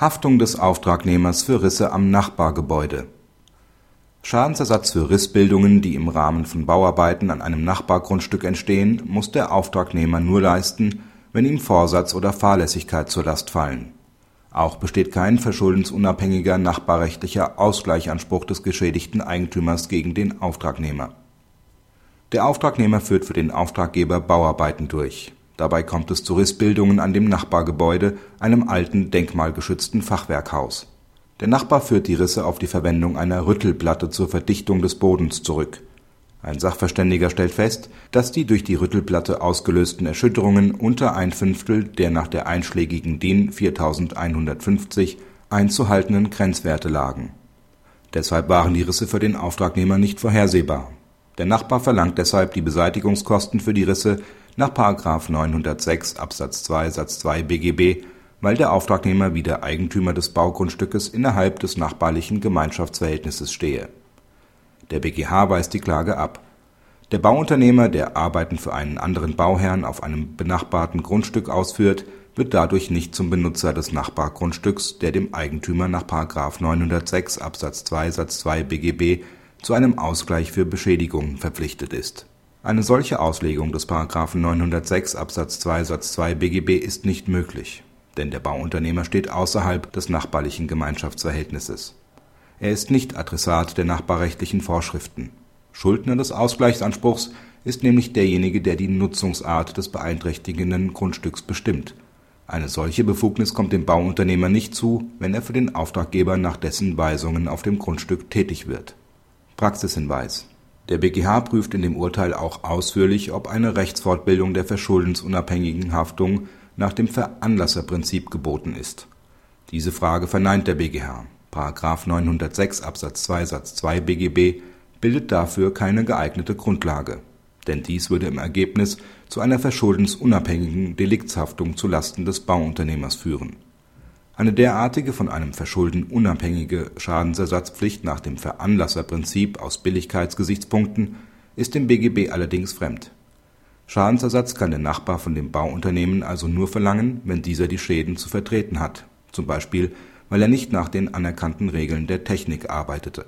Haftung des Auftragnehmers für Risse am Nachbargebäude Schadensersatz für Rissbildungen, die im Rahmen von Bauarbeiten an einem Nachbargrundstück entstehen, muss der Auftragnehmer nur leisten, wenn ihm Vorsatz oder Fahrlässigkeit zur Last fallen. Auch besteht kein verschuldensunabhängiger nachbarrechtlicher Ausgleichanspruch des geschädigten Eigentümers gegen den Auftragnehmer. Der Auftragnehmer führt für den Auftraggeber Bauarbeiten durch. Dabei kommt es zu Rissbildungen an dem Nachbargebäude, einem alten denkmalgeschützten Fachwerkhaus. Der Nachbar führt die Risse auf die Verwendung einer Rüttelplatte zur Verdichtung des Bodens zurück. Ein Sachverständiger stellt fest, dass die durch die Rüttelplatte ausgelösten Erschütterungen unter ein Fünftel der nach der einschlägigen DIN 4150 einzuhaltenden Grenzwerte lagen. Deshalb waren die Risse für den Auftragnehmer nicht vorhersehbar. Der Nachbar verlangt deshalb die Beseitigungskosten für die Risse nach § 906 Absatz 2 Satz 2 BGB weil der Auftragnehmer wie der Eigentümer des Baugrundstückes innerhalb des nachbarlichen Gemeinschaftsverhältnisses stehe. Der BgH weist die Klage ab. Der Bauunternehmer, der Arbeiten für einen anderen Bauherrn auf einem benachbarten Grundstück ausführt, wird dadurch nicht zum Benutzer des Nachbargrundstücks, der dem Eigentümer nach § 906 Absatz 2 Satz 2 BGB zu einem Ausgleich für Beschädigungen verpflichtet ist. Eine solche Auslegung des § 906 Absatz 2 Satz 2 BGB ist nicht möglich denn der Bauunternehmer steht außerhalb des nachbarlichen Gemeinschaftsverhältnisses. Er ist nicht Adressat der nachbarrechtlichen Vorschriften. Schuldner des Ausgleichsanspruchs ist nämlich derjenige, der die Nutzungsart des beeinträchtigenden Grundstücks bestimmt. Eine solche Befugnis kommt dem Bauunternehmer nicht zu, wenn er für den Auftraggeber nach dessen Weisungen auf dem Grundstück tätig wird. Praxishinweis Der BGH prüft in dem Urteil auch ausführlich, ob eine Rechtsfortbildung der verschuldensunabhängigen Haftung nach dem Veranlasserprinzip geboten ist. Diese Frage verneint der BGH. § 906 Absatz 2 Satz 2 BGB bildet dafür keine geeignete Grundlage, denn dies würde im Ergebnis zu einer verschuldensunabhängigen Deliktshaftung zu Lasten des Bauunternehmers führen. Eine derartige von einem Verschulden unabhängige Schadensersatzpflicht nach dem Veranlasserprinzip aus Billigkeitsgesichtspunkten ist dem BGB allerdings fremd. Schadensersatz kann der Nachbar von dem Bauunternehmen also nur verlangen, wenn dieser die Schäden zu vertreten hat, zum Beispiel weil er nicht nach den anerkannten Regeln der Technik arbeitete